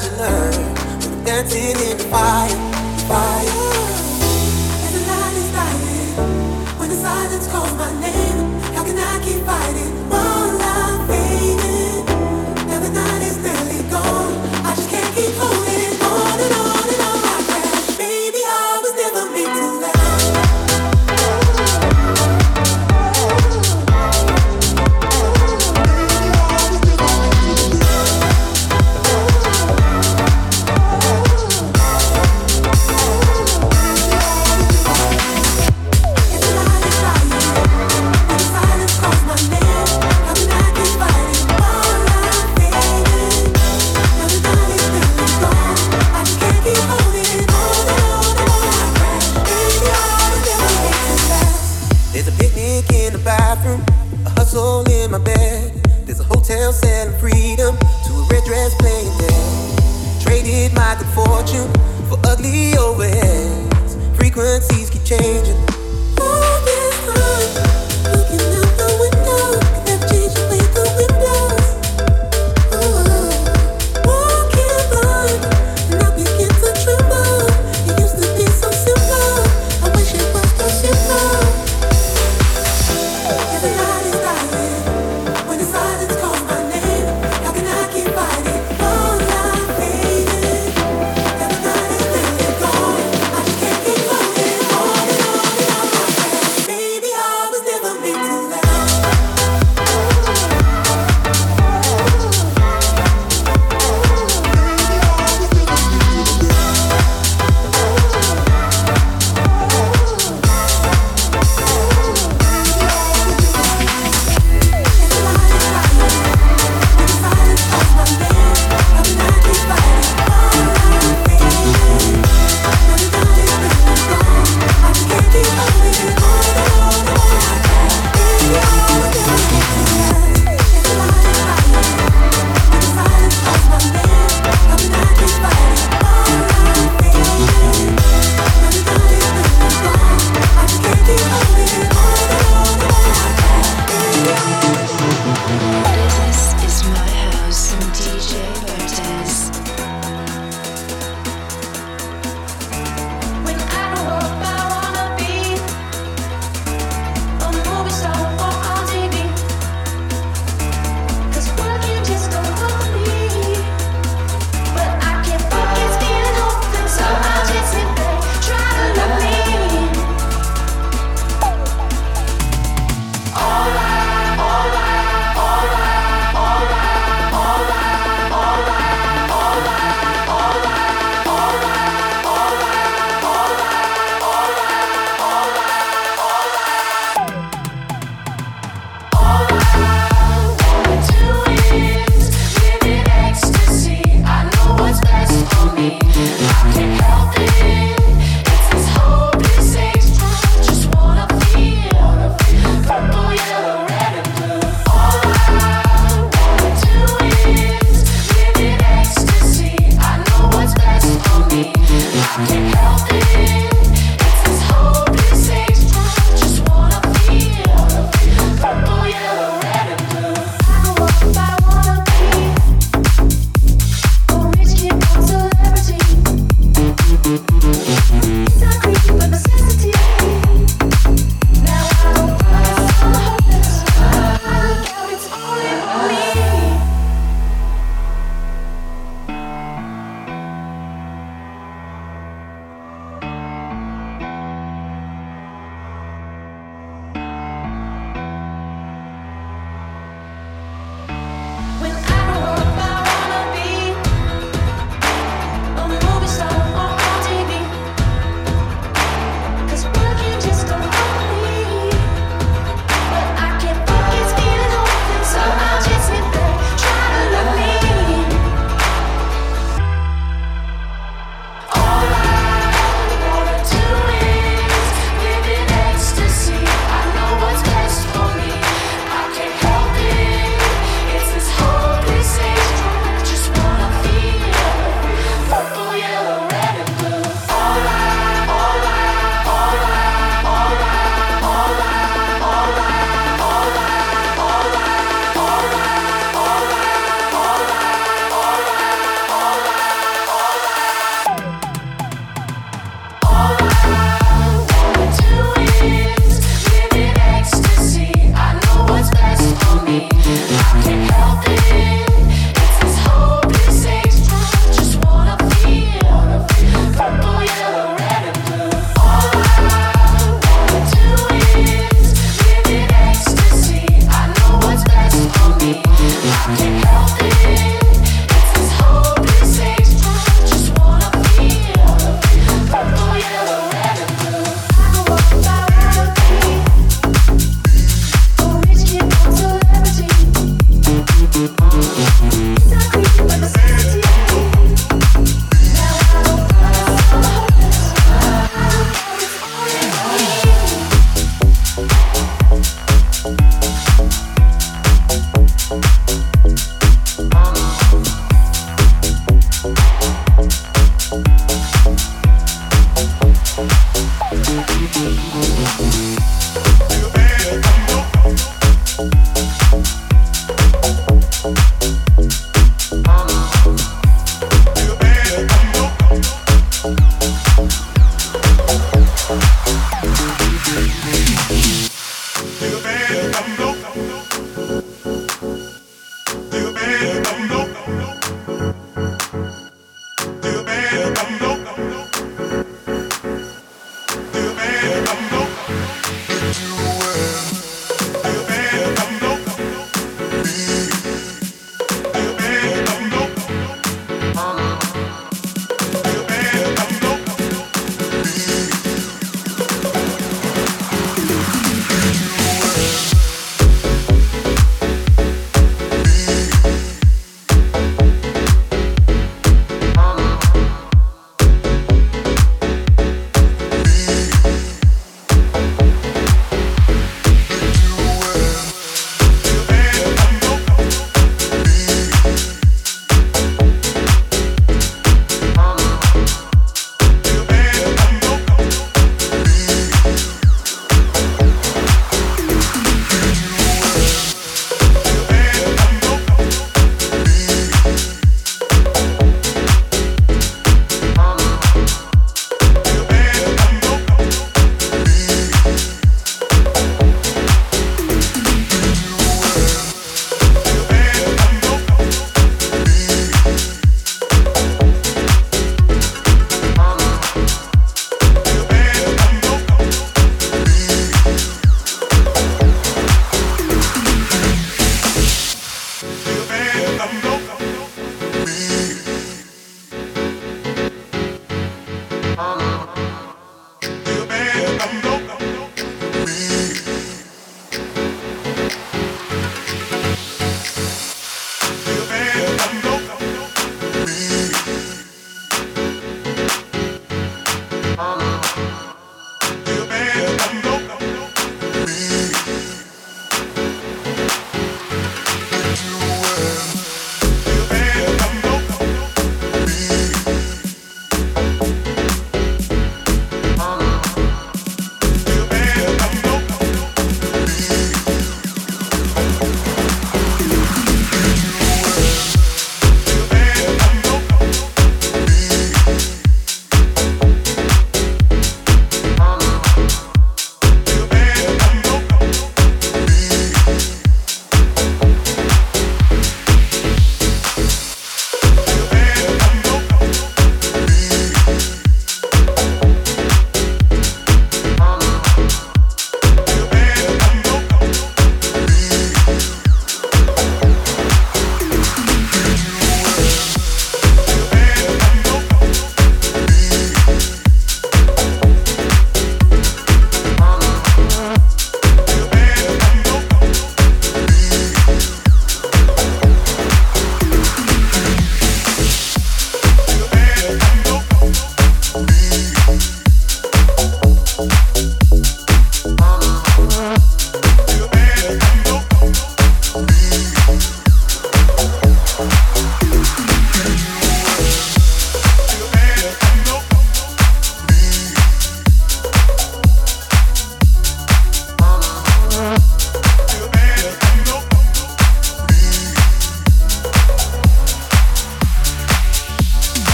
I should learn? Dancing in the fire. Bye.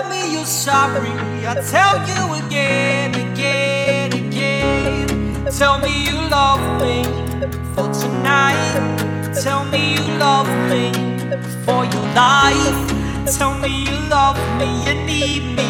Tell me you're sorry. I tell you again, again, again. Tell me you love me for tonight. Tell me you love me for your life. Tell me you love me, you need me,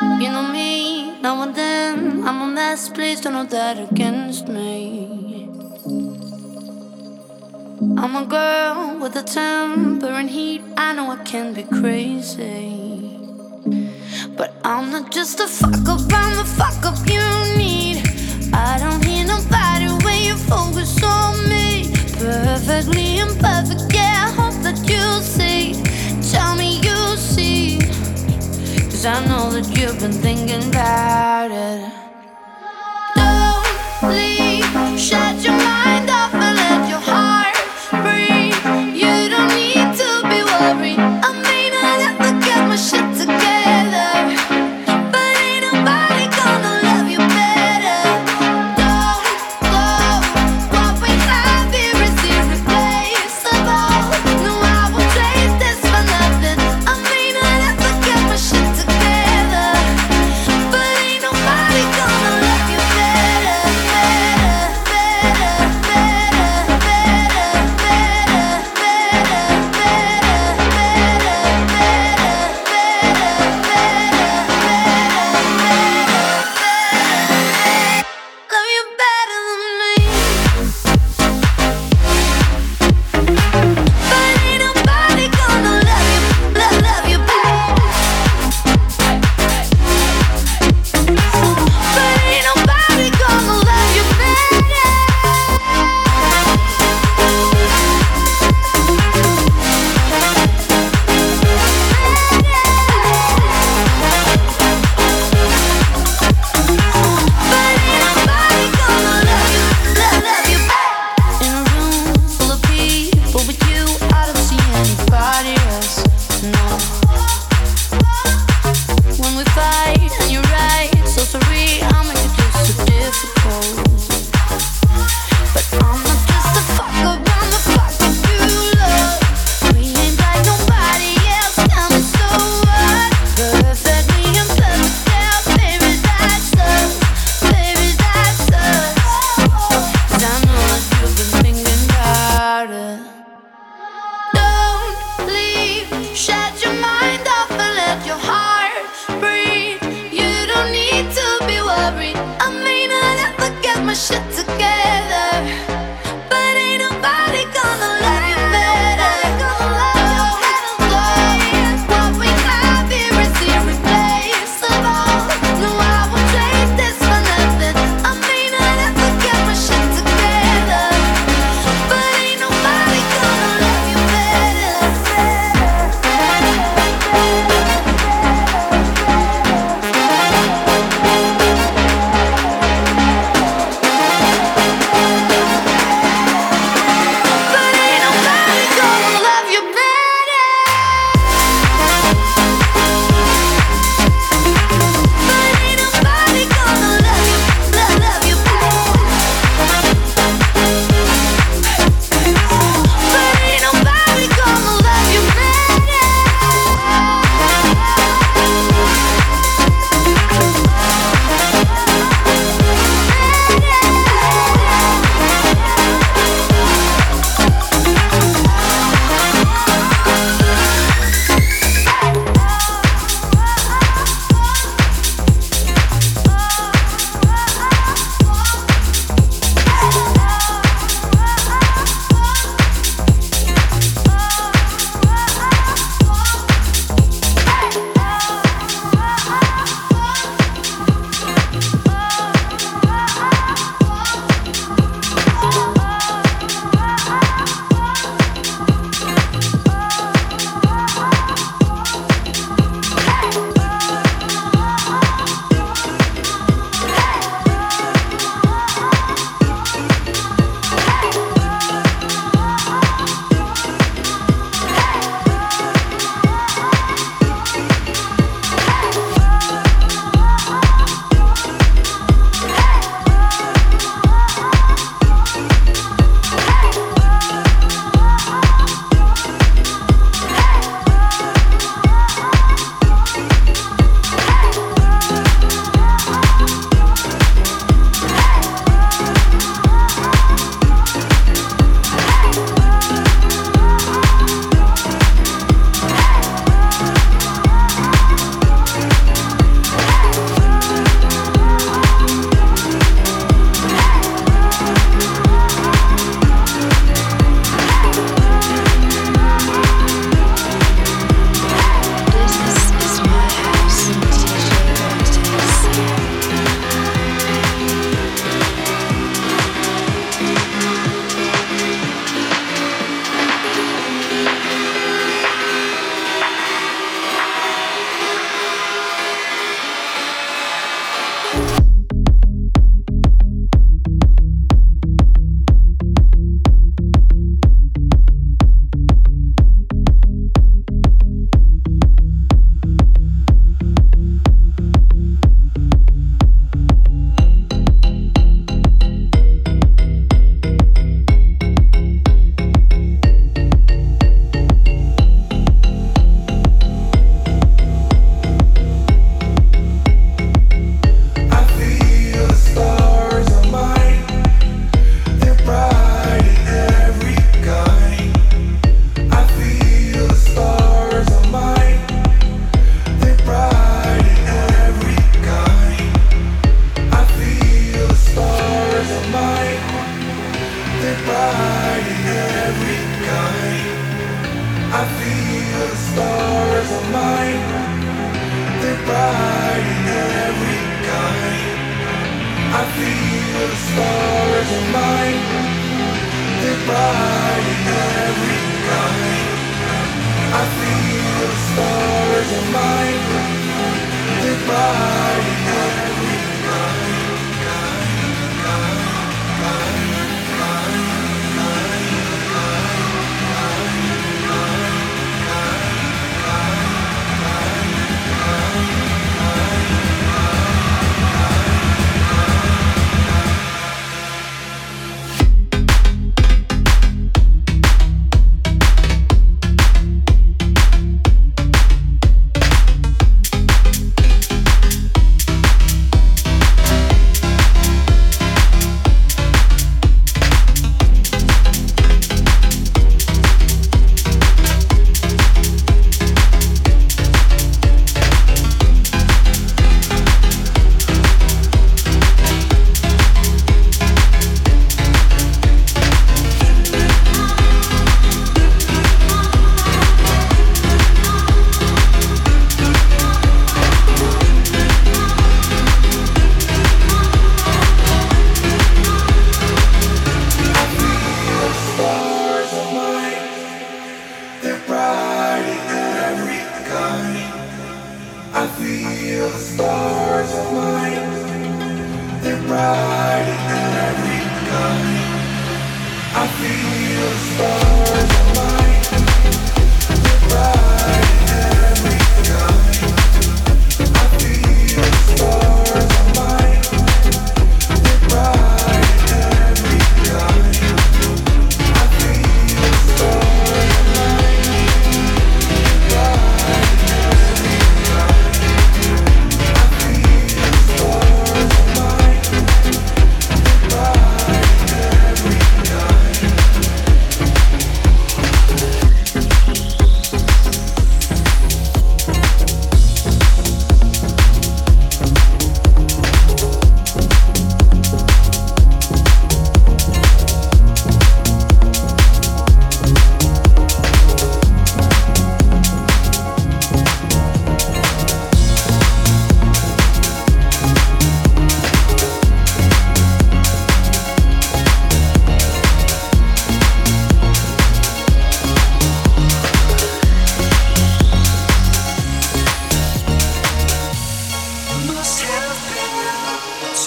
You know me, now and then I'm a mess, please don't hold that against me. I'm a girl with a temper and heat, I know I can be crazy. But I'm not just a fuck up, I'm the fuck up you need. I don't hear nobody when you focus on me. Perfectly imperfect, yeah. Cause I know that you've been thinking about it.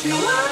you.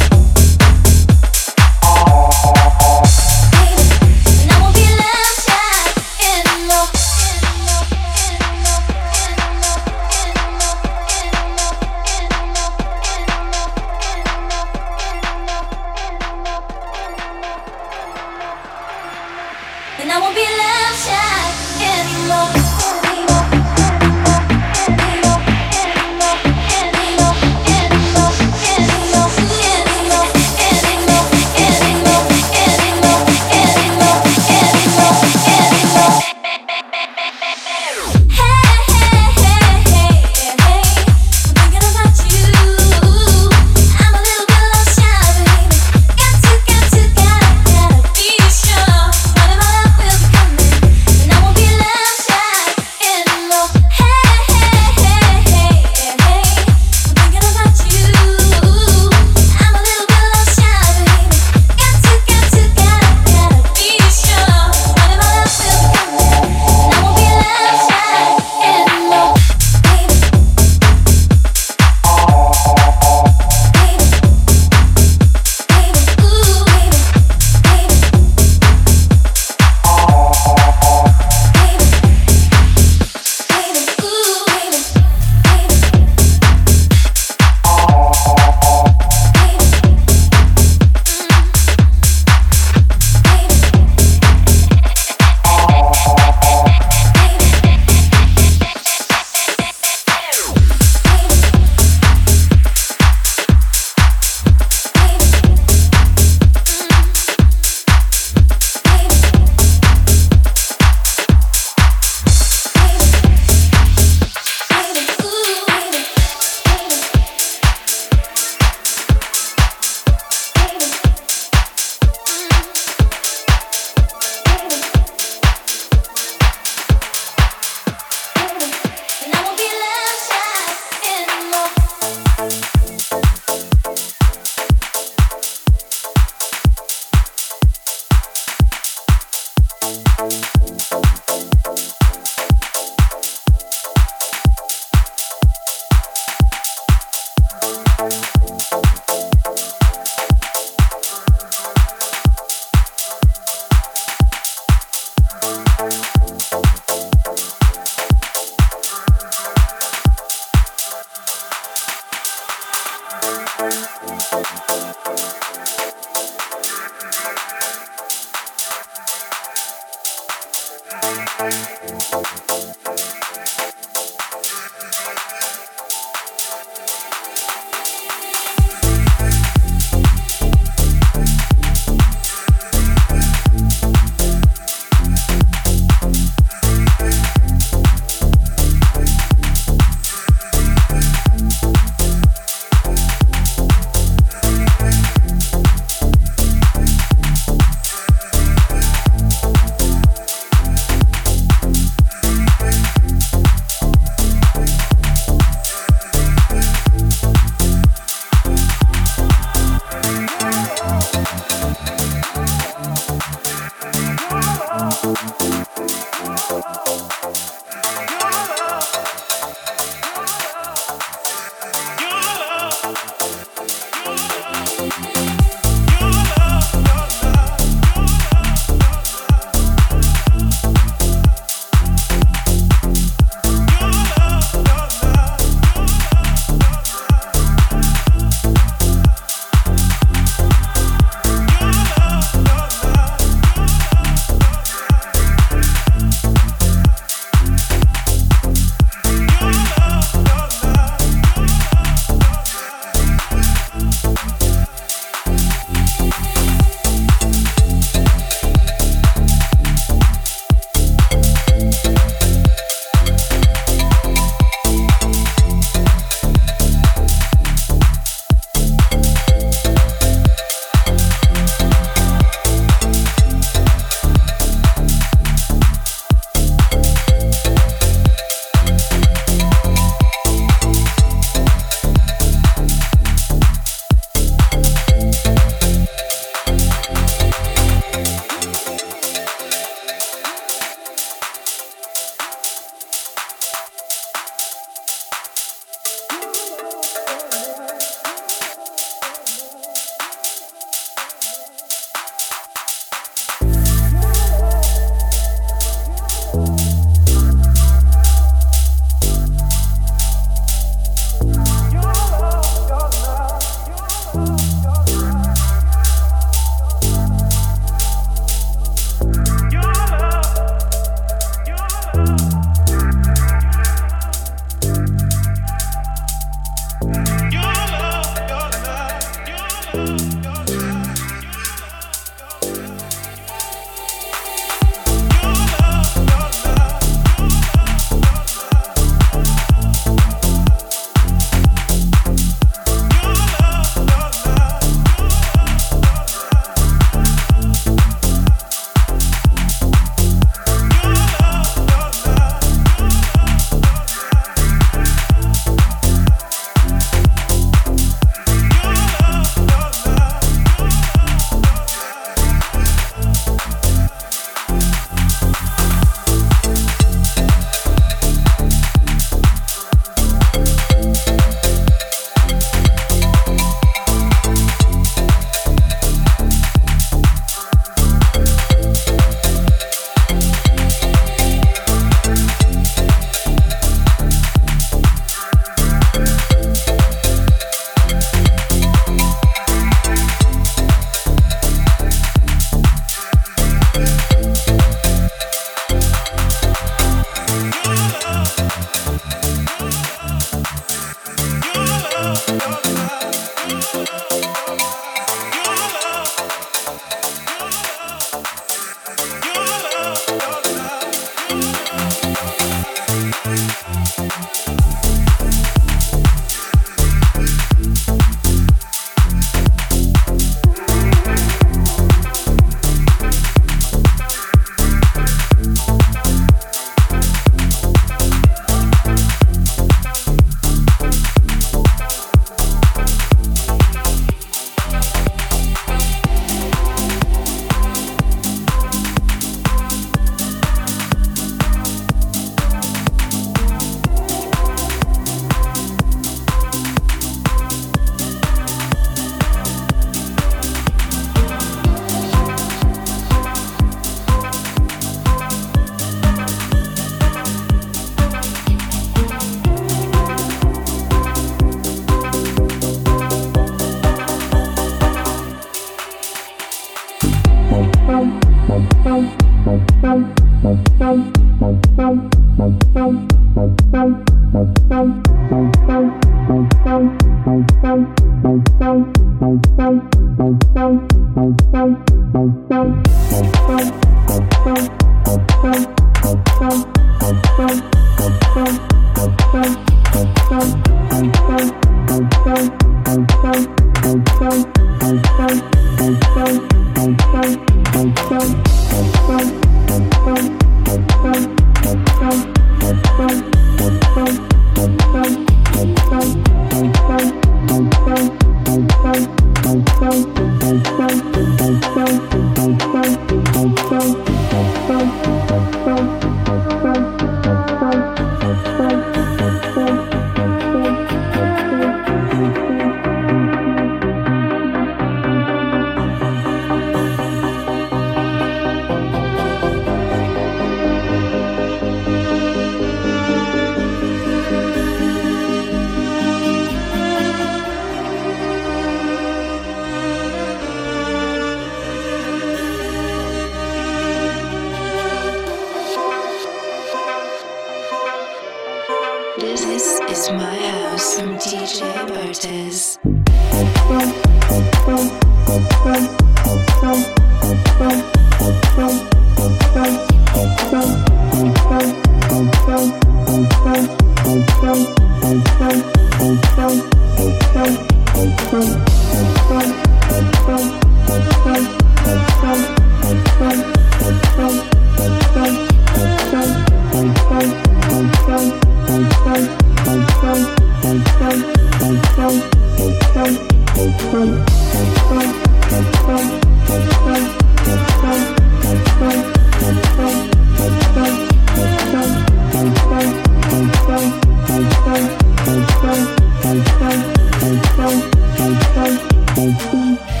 Thank you.